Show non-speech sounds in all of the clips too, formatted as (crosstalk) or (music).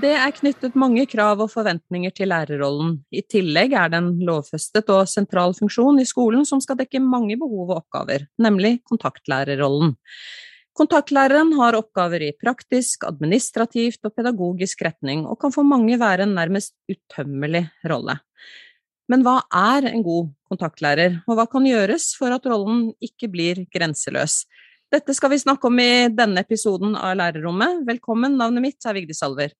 Det er knyttet mange krav og forventninger til lærerrollen. I tillegg er det en lovfestet og sentral funksjon i skolen som skal dekke mange behov og oppgaver, nemlig kontaktlærerrollen. Kontaktlæreren har oppgaver i praktisk, administrativt og pedagogisk retning, og kan for mange være en nærmest utømmelig rolle. Men hva er en god kontaktlærer, og hva kan gjøres for at rollen ikke blir grenseløs? Dette skal vi snakke om i denne episoden av Lærerrommet. Velkommen, navnet mitt er Vigdis Salver.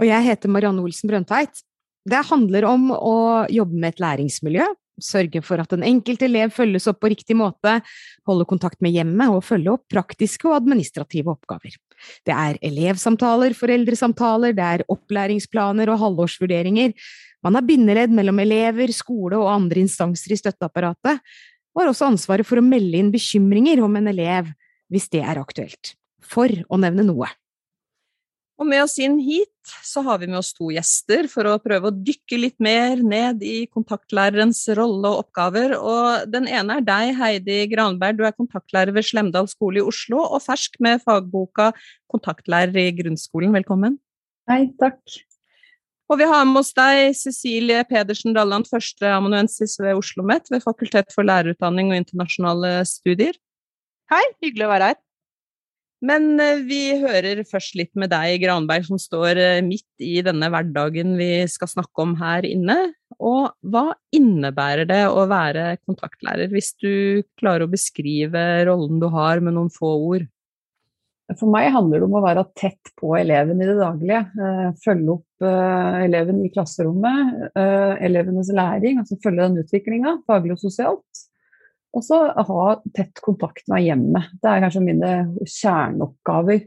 Og jeg heter Marianne Olsen Brøndtveit. Det handler om å jobbe med et læringsmiljø, sørge for at den enkelte elev følges opp på riktig måte, holde kontakt med hjemmet og følge opp praktiske og administrative oppgaver. Det er elevsamtaler, foreldresamtaler, det er opplæringsplaner og halvårsvurderinger. Man er bindeledd mellom elever, skole og andre instanser i støtteapparatet, og har også ansvaret for å melde inn bekymringer om en elev hvis det er aktuelt. For å nevne noe. Og med oss inn hit så har vi med oss to gjester for å prøve å dykke litt mer ned i kontaktlærerens rolle og oppgaver. Og den ene er deg, Heidi Granberg. Du er kontaktlærer ved Slemdal skole i Oslo og fersk med fagboka Kontaktlærer i grunnskolen. Velkommen. Hei, takk. Og vi har med oss deg, Cecilie Pedersen Dalland, førsteamanuensis ved Oslo OsloMet ved Fakultet for lærerutdanning og internasjonale studier. Hei, hyggelig å være her. Men eh, vi hører først litt med deg, Granberg, som står eh, midt i denne hverdagen vi skal snakke om her inne. Og hva innebærer det å være kontaktlærer, hvis du klarer å beskrive rollen du har med noen få ord? For meg handler det om å være tett på eleven i det daglige. Eh, følge opp eleven i klasserommet, elevenes læring, altså følge den utviklinga, faglig og sosialt. Og så ha tett kontakt med hjemmet. Det er kanskje mine kjerneoppgaver.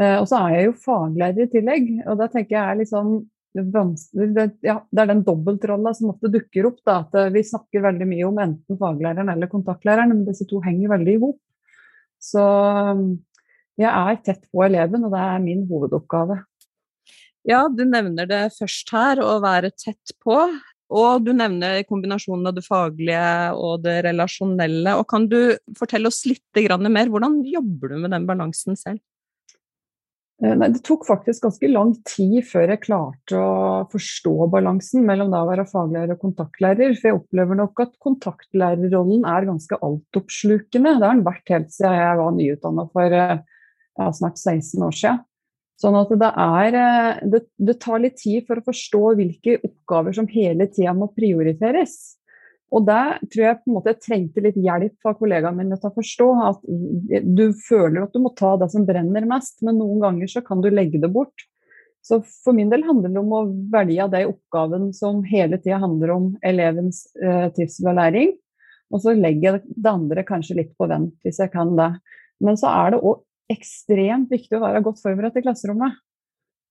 Eh, og så er jeg jo faglærer i tillegg, og da tenker jeg er liksom det, ja, det er den dobbeltrolla som ofte dukker opp. Da, at vi snakker veldig mye om enten faglæreren eller kontaktlæreren, men disse to henger veldig i hop. Så jeg er tett på eleven, og det er min hovedoppgave. Ja, du nevner det først her, å være tett på. Og du nevner kombinasjonen av det faglige og det relasjonelle. og Kan du fortelle oss litt mer, hvordan jobber du med den balansen selv? Eh, nei, det tok faktisk ganske lang tid før jeg klarte å forstå balansen mellom da å være faglærer og kontaktlærer. For jeg opplever nok at kontaktlærerrollen er ganske altoppslukende. Det har den vært helt siden jeg var nyutdanna for eh, ja, snart 16 år siden. Sånn at det, er, eh, det, det, tar litt tid for å forstå hvilke oppgaver som hele tida må prioriteres. Og der tror jeg på en måte jeg trengte litt hjelp fra kollegaene mine til å forstå at du føler at du må ta det som brenner mest, men noen ganger så kan du legge det bort. Så for min del handler det om å velge de oppgaven som hele tida handler om elevens eh, trivsel og læring. Og så legger jeg det andre kanskje litt på vent, hvis jeg kan det. Men så er det òg ekstremt viktig å være godt forberedt i klasserommet.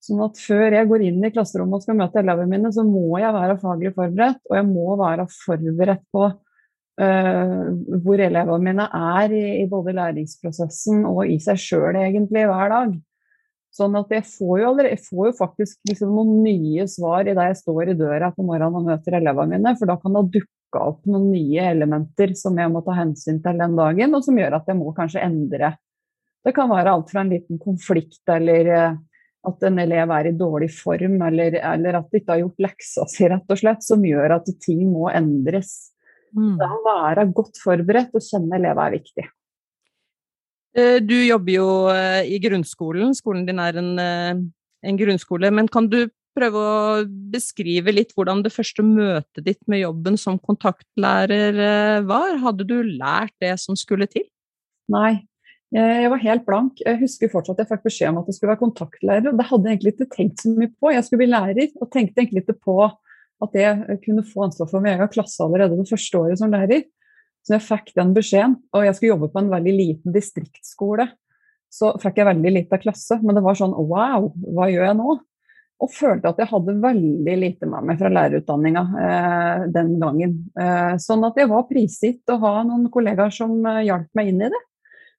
Sånn at før jeg går inn i klasserommet og skal møte elevene mine, så må jeg være faglig forberedt, og jeg må være forberedt på uh, hvor elevene mine er i, i, både læringsprosessen og i seg sjøl egentlig hver dag. Sånn at jeg får jo, allerede, jeg får jo faktisk liksom noen nye svar i det jeg står i døra på morgenen og møter elevene mine, for da kan det dukke opp noen nye elementer som jeg må ta hensyn til den dagen, og som gjør at jeg må kanskje endre det kan være alt fra en liten konflikt eller eh, at en elev er i dårlig form, eller, eller at de ikke har gjort leksa si, rett og slett, som gjør at ting må endres. Mm. å være godt forberedt og kjenne elever er viktig. Eh, du jobber jo eh, i grunnskolen, skolen din er en, en grunnskole. Men kan du prøve å beskrive litt hvordan det første møtet ditt med jobben som kontaktlærer var? Hadde du lært det som skulle til? Nei, jeg var helt blank. Jeg husker fortsatt at jeg fikk beskjed om at jeg skulle være kontaktlærer. og Det hadde jeg egentlig ikke tenkt så mye på. Jeg skulle bli lærer, og tenkte egentlig ikke på at jeg kunne få ansvar for min egen klasse allerede det første året som lærer. Så jeg fikk den beskjeden, og jeg skulle jobbe på en veldig liten distriktsskole. Så fikk jeg veldig lite klasse, men det var sånn wow, hva gjør jeg nå? Og følte at jeg hadde veldig lite med meg fra lærerutdanninga eh, den gangen. Eh, sånn at jeg var prisgitt å ha noen kollegaer som eh, hjalp meg inn i det.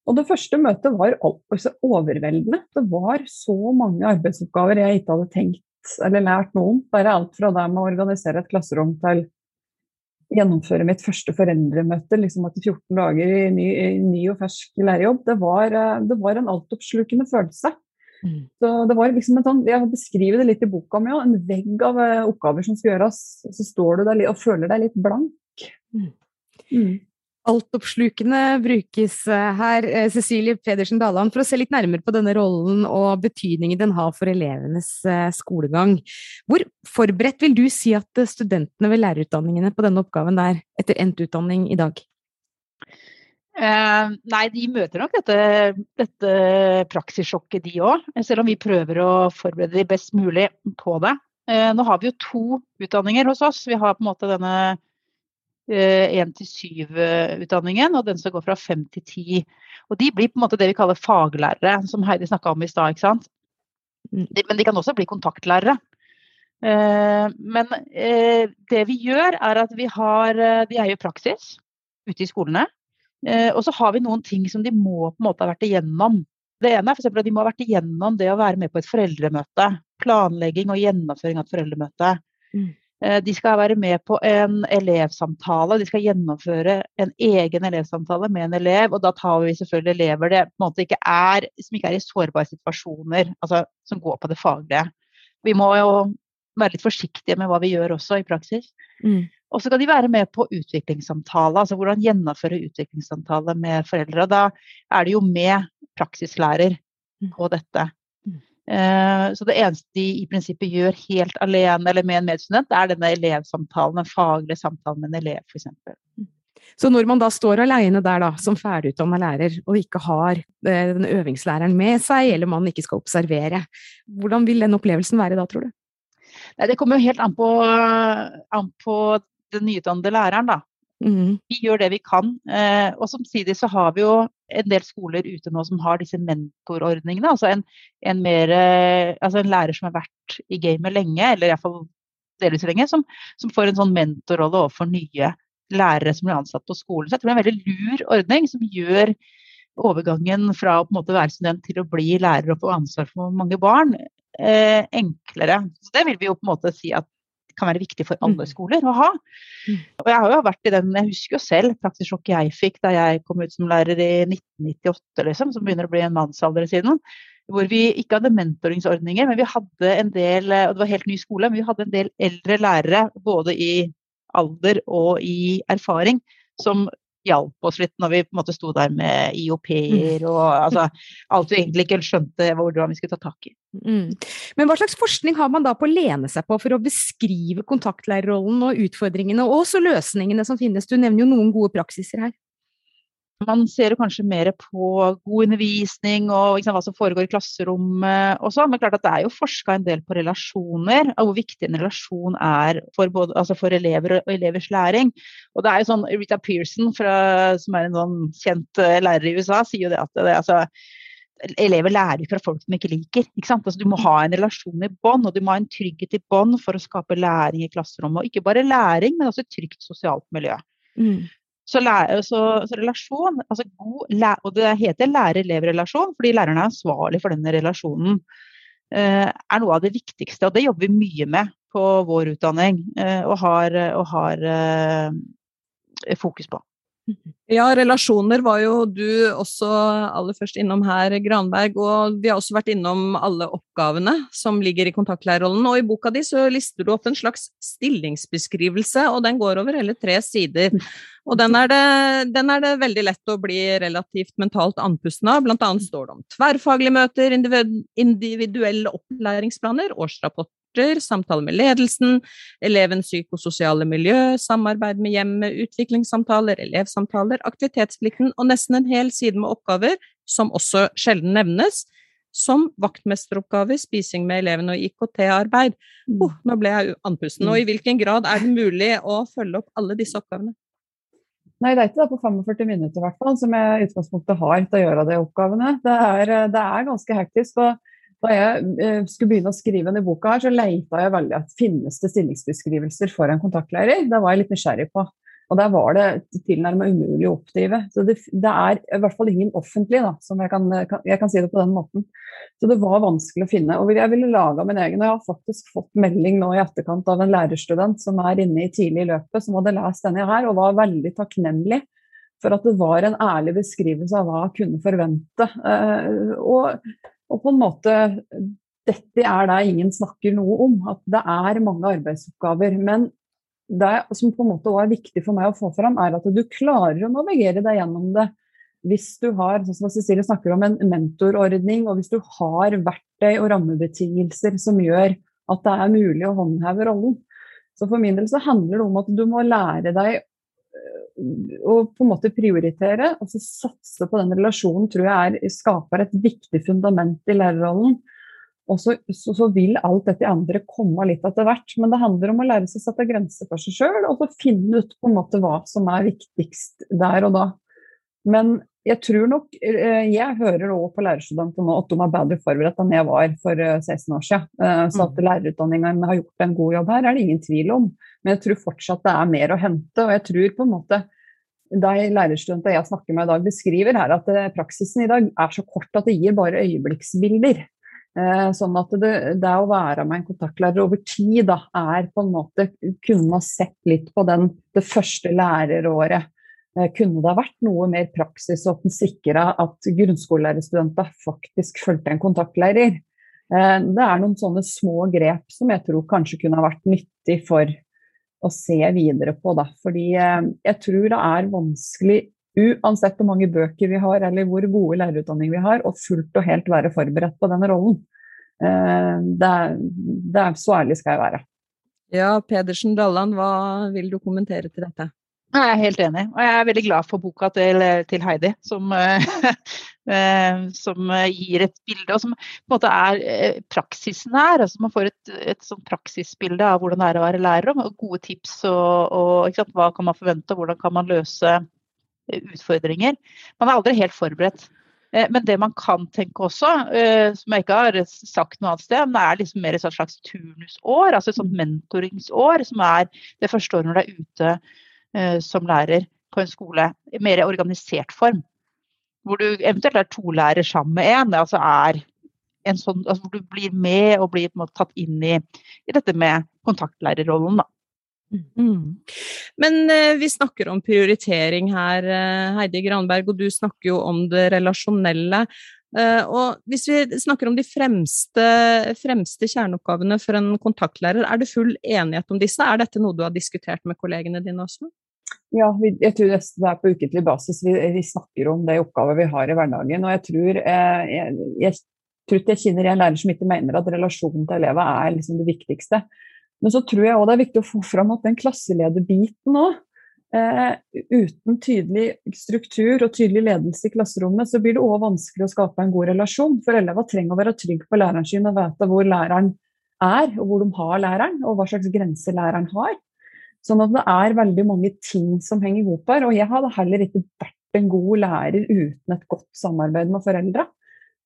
Og det første møtet var altså overveldende. Det var så mange arbeidsoppgaver jeg ikke hadde tenkt eller lært noe om. Bare alt fra det med å organisere et klasserom til gjennomføre mitt første foreldremøte liksom etter 14 dager i ny, i ny og fersk lærerjobb. Det var, eh, det var en altoppslukende følelse. Mm. Så det var liksom en sånn, Jeg beskriver det litt i boka mi òg. En vegg av eh, oppgaver som skal gjøres. Så står du der og føler deg litt blank. Mm. Mm altoppslukende brukes eh, her, eh, Cecilie Pedersen Daland, for å se litt nærmere på denne rollen og betydningen den har for elevenes eh, skolegang. Hvor forberedt vil du si at studentene ved lærerutdanningene på denne oppgaven er etter endt utdanning i dag? Eh, nei, de møter nok dette, dette praksissjokket, de òg. Selv om vi prøver å forberede de best mulig på det. Eh, nå har vi jo to utdanninger hos oss. Vi har på en måte denne 1-7-utdanningen, eh, og den som går fra 5 til 10. Og de blir på en måte det vi kaller faglærere, som Heidi snakka om i stad. ikke sant? Mm. Men de kan også bli kontaktlærere. Eh, men eh, det vi gjør, er at vi har De er jo praksis ute i skolene. Og så har vi noen ting som de må på en måte ha vært igjennom. Det ene er f.eks. at de må ha vært igjennom det å være med på et foreldremøte. Planlegging og gjennomføring av et foreldremøte. Mm. Eh, de skal være med på en elevsamtale. De skal gjennomføre en egen elevsamtale med en elev. Og da tar vi selvfølgelig elever det, ikke er, som ikke er i sårbare situasjoner, altså som går på det faglige. Vi må jo være litt forsiktige med hva vi gjør også i praksis. Mm. Og så skal de være med på utviklingssamtale, altså hvordan gjennomføre utviklingssamtale med foreldre. Og da er det jo med praksislærer mm. på dette. Eh, så det eneste de i prinsippet gjør helt alene eller med en medstudent, er denne elevsamtalen, den faglige samtalen med en elev f.eks. Så når man da står alene der da, som ferdigutdanna lærer og ikke har eh, den øvingslæreren med seg, eller man ikke skal observere, hvordan vil den opplevelsen være da, tror du? Nei, det kommer jo helt an på, an på den nyutdannede læreren, da. Mm. Vi gjør det vi kan. Eh, og samtidig så har vi jo en del skoler ute nå som har disse mentorordningene. Altså en, en, mer, altså en lærer som har vært i gamet lenge, eller iallfall delvis lenge, som, som, får en sånn mentorrolle overfor nye lærere som blir ansatt på skolen. Så jeg tror det er en veldig lur ordning som gjør overgangen fra å på en måte være student til å bli lærer og få ansvar for mange barn eh, enklere. Så det vil vi jo på en måte si at kan være viktig for alle mm. skoler å ha. Mm. Og jeg har jo vært i den, jeg husker jo selv praksissjokket jeg fikk da jeg kom ut som lærer i 1998, liksom, som begynner å bli en mannsalder siden. Hvor vi ikke hadde mentoringsordninger, men vi hadde en del og det var helt ny skole, men vi hadde en del eldre lærere både i alder og i erfaring som hjalp oss litt når vi på en måte sto der med IOP-er mm. og altså, alt vi egentlig ikke skjønte hvordan vi skulle ta tak i. Mm. Men hva slags forskning har man da på å lene seg på for å beskrive kontaktlærerrollen og utfordringene, og også løsningene som finnes? Du nevner jo noen gode praksiser her. Man ser jo kanskje mer på god undervisning og sant, hva som foregår i klasserommet og sånn. Men klart at det er jo forska en del på relasjoner, og hvor viktig en relasjon er for, både, altså for elever og elevers læring. Og det er jo sånn, Rita Pearson, fra, som er en sånn kjent eh, lærer i USA, sier jo det at det, altså, elever lærer jo fra folk de ikke liker. Ikke altså, du må ha en relasjon i bånd, og du må ha en trygghet i bånd for å skape læring i klasserommet. Og ikke bare læring, men også et trygt sosialt miljø. Mm. Så, så, så, relasjon, altså god, og det heter lærer-elev-relasjon fordi læreren er ansvarlig for denne relasjonen, eh, er noe av det viktigste. Og det jobber vi mye med på vår utdanning eh, og har, og har eh, fokus på. Ja, relasjoner var jo du også aller først innom her, Granberg. Og vi har også vært innom alle oppgavene som ligger i kontaktlærerrollen. Og i boka di så lister du opp en slags stillingsbeskrivelse, og den går over hele tre sider. Og den er det, den er det veldig lett å bli relativt mentalt andpusten av. Blant annet står det om tverrfaglige møter, individuelle opplæringsplaner, årsrapport rapporter, samtale med ledelsen, elevens psykososiale miljø, samarbeid med hjemmet, utviklingssamtaler, elevsamtaler, aktivitetsplikten og nesten en hel side med oppgaver som også sjelden nevnes, som vaktmesteroppgaver, spising med elevene og IKT-arbeid. Oh, nå ble jeg andpusten. Og i hvilken grad er det mulig å følge opp alle disse oppgavene? Nei, det er ikke det på 45 minutter hvert fall, som jeg i utgangspunktet har til å gjøre de oppgavene. Det er, det er ganske hektisk. og da jeg eh, skulle begynne å skrive denne boka, her, så leita jeg veldig at finnes det stillingsbeskrivelser for en kontaktlærer. Det var jeg litt nysgjerrig på. Og der var det tilnærmet umulig å oppdrive. Så det, det, er i hvert fall ingen offentlig, da, som jeg kan, jeg kan, si det på den måten. Så det var vanskelig å finne. Og jeg ville laga min egen. Og jeg har faktisk fått melding nå i etterkant av en lærerstudent som er inne i tidlig i løpet, som hadde lest denne her og var veldig takknemlig for at det var en ærlig beskrivelse av hva jeg kunne forvente. Eh, og, og på en måte dette er det ingen snakker noe om. At det er mange arbeidsoppgaver. Men det som på en måte også er viktig for meg å få fram, er at du klarer å navigere deg gjennom det hvis du har sånn som Cecilie snakker om en mentorordning, og hvis du har verktøy og rammebetingelser som gjør at det er mulig å håndheve rollen. Så for min del så handler det om at du må lære deg å på en måte prioritere og så satse på den relasjonen tror jeg er, skaper et viktig fundament i lærerrollen. Og så, så, så, vil alt dette andre komme litt etter hvert. Men det handler om å lære seg å sette grenser for seg sjøl, og så finne ut på en måte hva som er viktigst der og da. Men jeg tror nok eh, Jeg hører òg på lærerstudentene nå at de er bedre forberedt enn jeg var for 16 eh, år siden. Eh, så at mm. lærerutdanningene har gjort en god jobb her, er det ingen tvil om. Men jeg tror fortsatt det er mer å hente. Og jeg tror på en måte de lærerstudentene jeg snakker med i dag, beskriver her at praksisen i dag er så kort at det gir bare øyeblikksbilder. Sånn at det, det å være med en kontaktlærer over tid da, er på en måte Kunne man sett litt på den, det første læreråret Eh, kunne det ha vært noe mer praksis, og at den sikra at grunnskolelærerstudenter faktisk fulgte en kontaktlærer? Eh, det er noen sånne små grep som jeg tror kanskje kunne ha vært nyttig for å se videre på. Da. Fordi eh, jeg tror det er vanskelig, uansett hvor mange bøker vi har eller hvor gode lærerutdanninger vi har, å fullt og helt være forberedt på den rollen. Det er, det er, så ærlig skal jeg være. Ja, Pedersen Dalland, hva vil du kommentere til dette? Jeg er helt enig, og jeg er veldig glad for boka til, til Heidi, som, (laughs) eh, som, gir et bilde, og som på en måte er praksisnær. praksisen her. altså Man får et, et sånn praksisbilde av hvordan det er å være lærer, og gode tips og, og sant, hva kan man forvente, og hvordan kan man løse eh, utfordringer. Man er aldri helt forberedt. Men det man kan tenke også, som jeg ikke har sagt noe annet sted, men det er liksom mer et slags turnusår, altså et sånt mentoringsår, som er det første året når du er ute Eh, som lærer på en skole i mer organisert form. Hvor du eventuelt er to lærere sammen med én. Altså sånn, altså hvor du blir med og blir måte, tatt inn i, i, dette med kontaktlærerrollen. Da. Mm. Men eh, vi snakker om prioritering her, eh, Heidi Granberg, og du snakker jo om det relasjonelle. Eh, og hvis vi snakker om de fremste, fremste, kjerneoppgavene for en kontaktlærer, er det full enighet om disse? Er dette noe du har diskutert med kollegene dine også? Ja, jeg tror det er på ukentlig basis vi, vi, snakker om de oppgaver vi har i hverdagen. Og jeg tror eh, jeg, jeg, tror jeg kjenner en lærer som ikke mener at relasjonen til elever er liksom det viktigste. Men så tror jeg òg det er viktig å få fram at den klasselederbiten òg, eh, uten tydelig struktur og tydelig ledelse i klasserommet, så blir det òg vanskelig å skape en god relasjon. For elever trenger å være trygge på læreren sin og vite hvor læreren er, og hvor de har læreren, og hva slags grenser læreren har. Sånn at det er veldig mange ting som henger i hop her. Og jeg hadde heller ikke vært en god lærer uten et godt samarbeid med foreldra.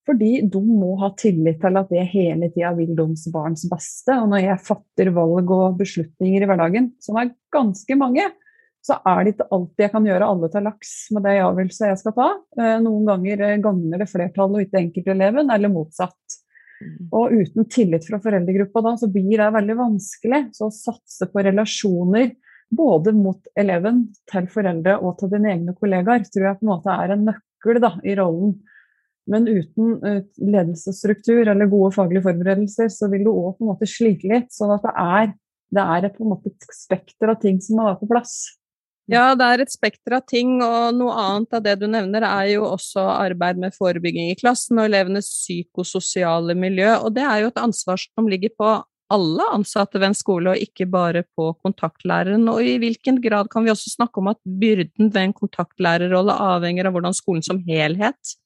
Fordi de må ha tillit til at jeg hele tida vil deres barns beste. Og når jeg fatter valg og beslutninger i hverdagen, som er ganske mange, så er det ikke alltid jeg kan gjøre alle til laks med det avgjørelset jeg skal ta. Eh, noen ganger gagner det flertallet og ikke enkelteleven, eller motsatt. Mm. Og uten tillit fra foreldregruppa da, så blir det veldig vanskelig. Så å satse på relasjoner både mot eleven, til foreldre og til dine egne kollegaer, tror jeg på en måte er en nøkkel da, i rollen. Men uten uh, ledelsesstruktur eller gode faglige forberedelser, så vil du òg på en måte slite litt. sånn at det er, det er et, på en måte et spekter av ting som må være på plass. Ja, det er et spekter av ting, og noe annet av det du nevner er jo også arbeid med forebygging i klassen og elevenes psykososiale miljø, og det er jo et ansvar som ligger på alle ansatte ved en skole, og ikke bare på kontaktlæreren. Og i hvilken grad kan vi også snakke om at byrden ved en kontaktlærerrolle avhenger av hvordan skolen som helhet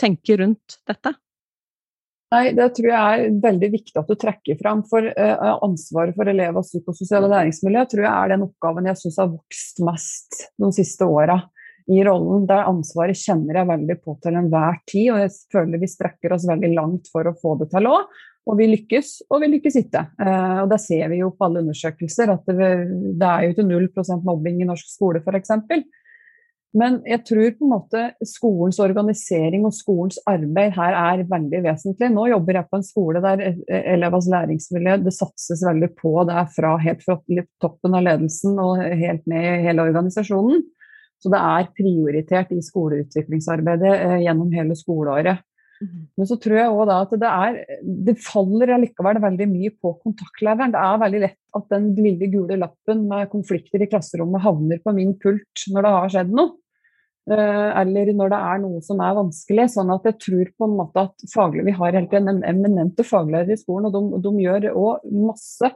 tenker rundt dette? Nei, Det tror jeg er veldig viktig at du trekker fram. For uh, ansvaret for elev- og psykososiale læringsmiljø tror jeg er den oppgaven jeg syns har vokst mest de siste åra i rollen. Der ansvaret kjenner jeg veldig på til enhver tid, og jeg føler vi strekker oss veldig langt for å få det til òg. Og vi lykkes, og vi lykkes ikke. Uh, og det ser vi jo på alle undersøkelser, at det, er jo ikke 0 mobbing i norsk skole f.eks. Men jeg tror på en måte skolens organisering og skolens arbeid her er veldig vesentlig. Nå jobber jeg på en skole der elevers læringsmiljø det satses veldig på det fra helt fra toppen av ledelsen og helt ned i hele organisasjonen. Så det er prioritert i skoleutviklingsarbeidet eh, gjennom hele skoleåret. Mhm. Men så tror jeg også at det, er, det faller allikevel veldig mye på kontaktlæreren. Det er veldig lett at den lille gule lappen med konflikter i klasserommet havner på min pult når det har skjedd noe. Eh, eller når det er noe som er vanskelig. sånn at jeg tror på en måte at faglig, Vi har helt en eminente faglærere i skolen, og de, de gjør òg masse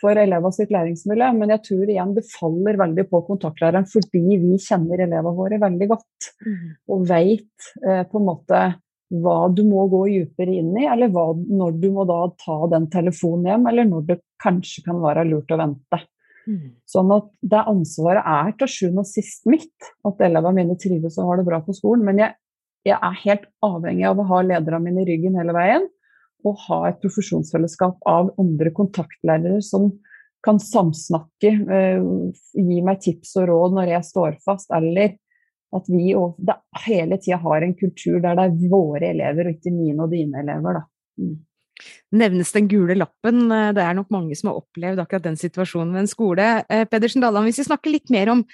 for elevene sitt læringsmiljø. Men jeg tror igjen det faller veldig på kontaktlæreren fordi vi kjenner elevene våre veldig godt. Mm. Og veit eh, på en måte hva du må gå dypere inn i, eller hva, når du må da ta den telefonen hjem, eller når det kanskje kan være lurt å vente. Mm. Sånn at det ansvaret er til sjuende og sist mitt, at elevene mine trives og har det bra på skolen. Men jeg, jeg, er helt avhengig av å ha lederne mine i ryggen hele veien, og ha et profesjonsfellesskap av andre kontaktlærere som kan samsnakke, eh, gi meg tips og råd når jeg står fast, eller at vi hele tida har en kultur der det er våre elever og ikke mine og dine elever. Da. Mm. Nevnes den gule lappen, det er nok mange som har opplevd akkurat den situasjonen ved en skole. Eh, Pedersen Dalland, hvis vi snakker litt mer om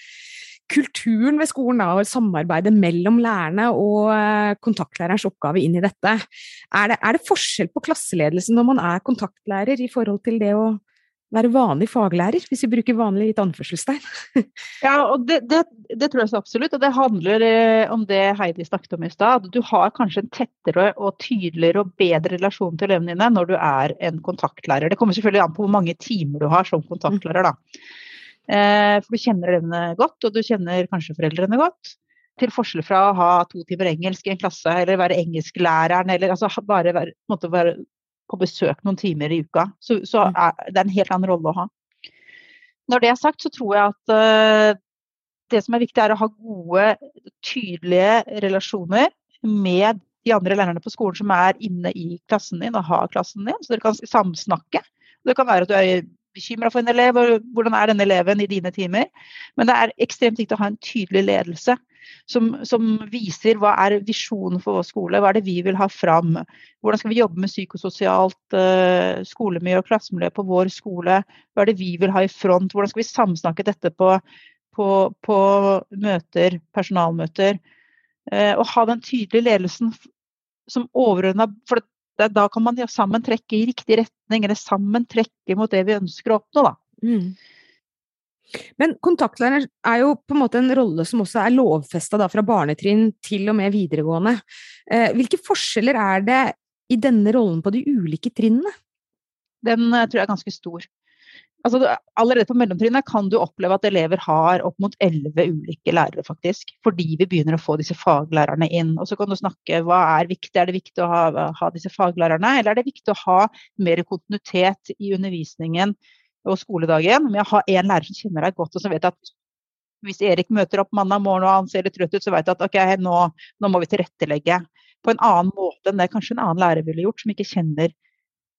kulturen ved skolen da, og samarbeidet mellom lærerne og eh, kontaktlærerens oppgave inn i dette. Er det, er det forskjell på klasseledelsen når man er kontaktlærer i forhold til det å være vanlig faglærer, hvis vi bruker vanlig litt anførselstegn? (laughs) ja, og det, det, det, tror jeg så absolutt. Og det handler eh, om det Heidi snakket om i stad. Du har kanskje en tettere og tydeligere og bedre relasjon til elevene dine når du er en kontaktlærer. Det kommer selvfølgelig an på hvor mange timer du har som kontaktlærer, da. Eh, for du kjenner elevene godt, og du kjenner kanskje foreldrene godt. Til forskjell fra å ha to timer engelsk i en klasse, eller være engelsklæreren, eller altså bare være, være på besøk noen timer i uka. Så, så mm. er det en helt annen rolle å ha. Når det er sagt, så tror jeg at uh, det som er viktig, er å ha gode, tydelige relasjoner med de andre lærerne på skolen som er inne i klassen din og har klassen din, så dere kan samsnakke. Det kan være at du er bekymra for en elev, og hvordan er denne eleven i dine timer. Men det er ekstremt viktig å ha en tydelig ledelse som, som, viser hva er visjonen for vår skole, hva er det vi vil ha fram. Hvordan skal vi jobbe med psykososialt uh, skolemiljø og klassemiljø på vår skole. Hva er det vi vil ha i front, hvordan skal vi samsnakke dette på, på, på møter, personalmøter. Uh, og ha den tydelige ledelsen som overordna For det, da kan man ja, sammen trekke i riktig retning, eller sammen trekke mot det vi ønsker å oppnå. da. Mm. Men kontaktlærer er jo på en måte en rolle som også er lovfesta fra barnetrinn til og med videregående. Eh, hvilke forskjeller er det i denne rollen på de ulike trinnene? Den eh, tror jeg er ganske stor. Altså, allerede på mellomtrinnet kan du oppleve at elever har opp mot elleve ulike lærere, faktisk. Fordi vi begynner å få disse faglærerne inn. Og så kan du snakke hva er viktig. Er det viktig å ha, ha disse faglærerne, eller er det viktig å ha mer kontinuitet i undervisningen og skoledagen Men jeg har én lærer som kjenner deg godt, og som vet at hvis Erik møter opp mandag morgen og han ser litt trøtt ut, så vet du at ok, nå, nå, må vi tilrettelegge på en annen måte enn det kanskje en annen lærer ville gjort, som ikke kjenner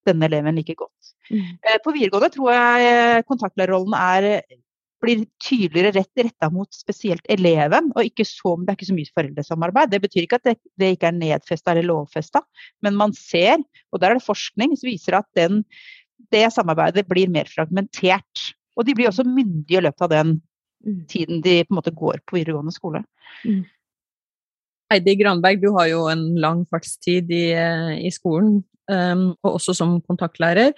denne eleven like godt. Mm. Eh, på videregående tror jeg eh, kontaktlærerrollen er, blir tydeligere rett retta mot spesielt eleven, og ikke så, det er ikke så mye foreldresamarbeid. Det betyr ikke at det, det ikke er nedfesta eller lovfesta, men man ser, og der er det forskning som viser at den det samarbeidet blir mer fragmentert. Og de blir også myndige i løpet av den mm. tiden de på en måte går på videregående skole. Mm. Heidi Granberg, du har jo en lang fartstid i, i skolen, um, og også som kontaktlærer.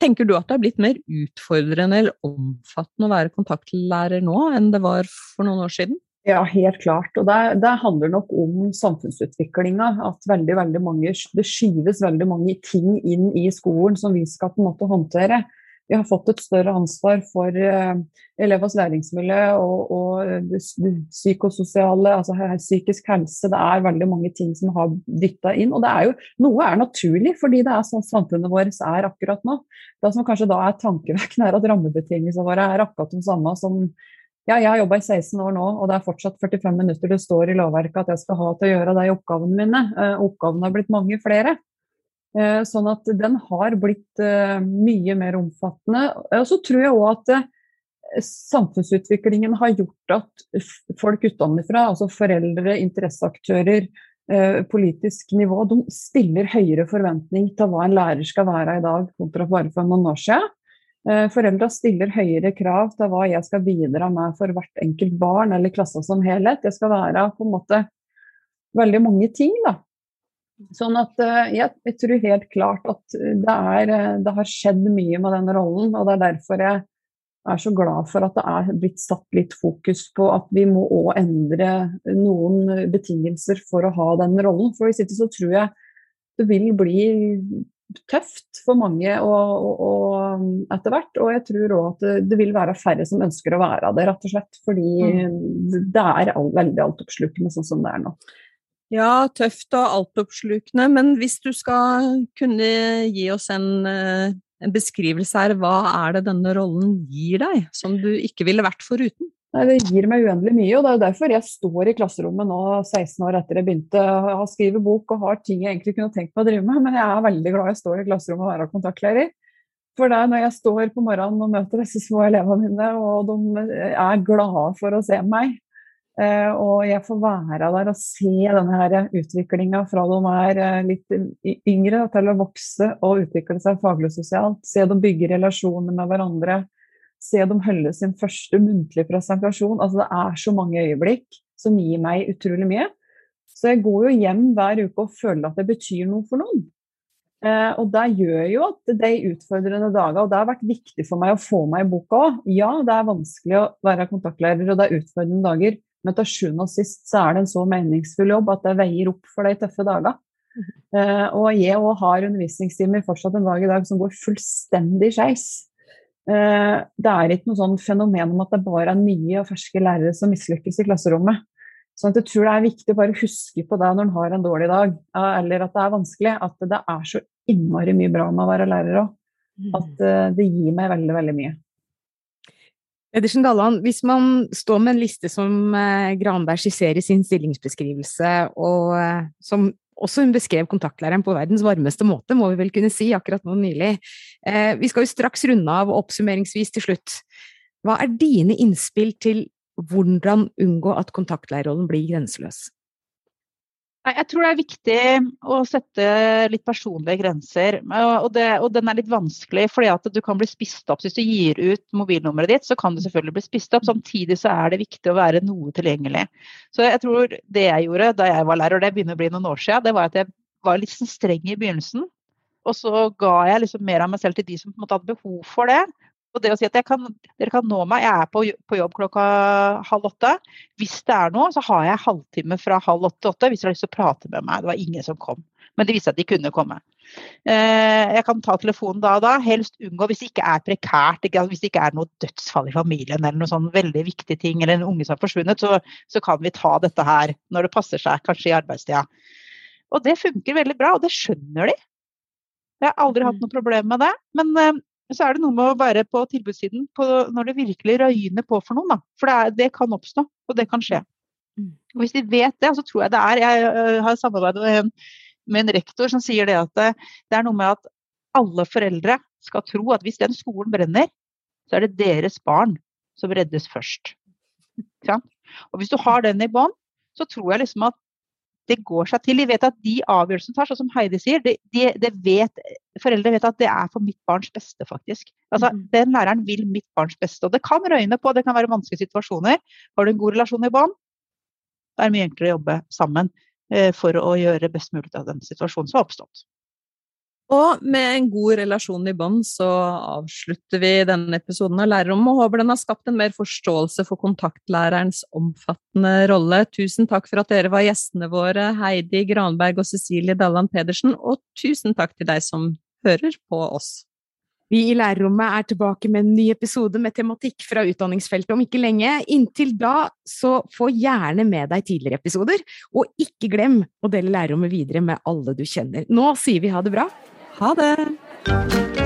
Tenker du at det har blitt mer utfordrende eller omfattende å være kontaktlærer nå enn det var for noen år siden? Ja, helt klart. Og det, det handler nok om samfunnsutviklinga. At veldig, veldig mange, det skyves veldig mange ting inn i skolen som vi skal på en måte håndtere. Vi har fått et større ansvar for uh, elevers læringsmiljø og, og det, det, psykososiale, altså psykisk helse. Det er veldig mange ting som har dytta inn. Og det er jo, noe er naturlig, fordi det er sånn samfunnet vårt er akkurat nå. Det som kanskje da er tankevekkende, er at rammebetingelsene våre er akkurat de samme som ja, jeg har jobba i 16 år nå, og det er fortsatt 45 minutter det står i lovverket at jeg skal ha til å gjøre de oppgavene mine. Uh, oppgavene har blitt mange flere. Eh, sånn at den har blitt eh, mye mer omfattende. Og så tror jeg òg at eh, samfunnsutviklingen har gjort at folk utenfra, altså foreldre, interesseaktører, politisk nivå, de stiller høyere forventning til hva en lærer skal være i dag, kontra bare for noen år siden. Foreldra stiller høyere krav til hva jeg skal bidra med for hvert enkelt barn eller klassen som helhet. Det skal være på en måte veldig mange ting. da. Sånn at eh, jeg, jeg, tror helt klart at det, er, eh, det har skjedd mye med den rollen, og det er derfor jeg er så glad for at det er blitt satt litt fokus på at vi må òg endre noen betingelser for å ha den rollen. For hvis ikke så tror jeg det vil bli tøft for mange etter hvert. Og jeg tror òg at det, det, vil være færre som ønsker å være det, rett og slett. Fordi mm. det er all, veldig altoppslukende sånn som det er nå. Ja, tøft og altoppslukende, men hvis du skal kunne gi oss en, eh, en, beskrivelse her, hva er det denne rollen gir deg, som du ikke ville vært foruten? Nei, Det gir meg uendelig mye, og det er derfor jeg står i klasserommet nå 16 år etter jeg begynte å skrive bok og har ting jeg egentlig kunne tenkt meg å drive med, men jeg er veldig glad jeg står i klasserommet og er kontaktlærer. For det er når jeg står på morgenen og møter disse små elevene mine, og de er glade for å se meg, Uh, og jeg får være der og se denne utviklinga fra de er uh, litt yngre til å vokse og utvikle seg faglig og sosialt. Se de bygge relasjoner med hverandre. Se dem holde sin første muntlige presentasjon. Altså, det er så mange øyeblikk som gir meg utrolig mye. Så jeg går jo hjem hver uke og føler at det betyr noe for noen. Eh, og det gjør jo at de utfordrende dager, og det har vært viktig for meg å få meg i boka òg. Ja, det er vanskelig å være kontaktlærer, og det er utfordrende dager. Men til sjuende og sist så er det en så meningsfull jobb at det veier opp for de tøffe dagene. Mm. Uh, og jeg òg har undervisningstimer fortsatt en dag i dag som går fullstendig skeis. Uh, det er ikke noe sånn fenomen om at det bare er nye og ferske lærere som mislykkes i klasserommet. Så jeg tror det er viktig å bare huske på det når en har en dårlig dag, eller at det er vanskelig, at det er så innmari mye bra med å være lærer òg. Mm. At det gir meg veldig, veldig mye. Edersen Dalland, hvis man står med en liste som eh, Granberg skisserer i sin stillingsbeskrivelse, og eh, som også hun beskrev kontaktlæreren på verdens varmeste måte, må vi vel kunne si, akkurat nå nylig. Eh, vi skal jo straks runde av oppsummeringsvis til slutt. Hva er dine innspill til hvordan unngå at kontaktlærerrollen blir grenseløs? Jeg tror det er viktig å sette litt personlige grenser. Og, det, og, den er litt vanskelig, fordi at du kan bli spist opp. Hvis du gir ut mobilnummeret ditt, så kan du selvfølgelig bli spist opp. Samtidig så er det viktig å være noe tilgjengelig. Så jeg tror det jeg gjorde da jeg var lærer, og det begynner å bli noen år siden, det var at jeg var litt sånn streng i begynnelsen. Og så ga jeg liksom mer av meg selv til de som på en måte hadde behov for det. Og det å si at kan, dere kan nå meg, jeg er på, på, jobb klokka halv åtte. Hvis det er noe, så har jeg halvtime fra halv åtte til åtte hvis dere har lyst til å prate med meg. Det var ingen som kom. Men de viste at de kunne komme. Eh, jeg kan ta telefonen da og da. Helst unngå hvis det ikke er prekært, ikke, hvis det ikke er noe dødsfall i familien eller noe sånn veldig viktig ting, eller en unge som har forsvunnet, så, så kan vi ta dette her når det passer seg, kanskje i arbeidstida. Og det funker veldig bra, og det skjønner de. Jeg har aldri hatt mm. noe problem med det. Men eh, så er det noe med å være på tilbudssiden på når det virkelig røyner på for noen. Da. For det, er, det, kan oppstå, og det kan skje. Mm. Og hvis de vet det, så tror jeg det er Jeg øh, har samarbeidet med en, med en rektor som sier det at det, det er noe med at alle foreldre skal tro at hvis den skolen brenner, så er det deres barn som reddes først. Og hvis du har den i bånd, så tror jeg liksom at det går seg til. De vet at de avgjørelsene tar, sånn som Heidi sier, det, de, de vet, foreldre vet at det er for mitt barns beste, faktisk. Altså, mm. Den læreren vil mitt barns beste. Og det kan røyne på, det kan være vanskelige situasjoner. Har du en god relasjon i bånd, da er det mye enklere å jobbe sammen eh, for å gjøre best mulig av den situasjonen som har oppstått. Og med en god relasjon i bånd så avslutter vi denne episoden av Lærerrommet og håper den har skapt en mer forståelse for kontaktlærerens omfattende rolle. Tusen takk for at dere var gjestene våre, Heidi Granberg og Cecilie Dalland Pedersen, og tusen takk til deg som hører på oss. Vi i Lærerrommet er tilbake med en ny episode med tematikk fra utdanningsfeltet om ikke lenge. Inntil da, så få gjerne med deg tidligere episoder, og ikke glem å dele lærerrommet videre med alle du kjenner. Nå sier vi ha det bra. Ha det!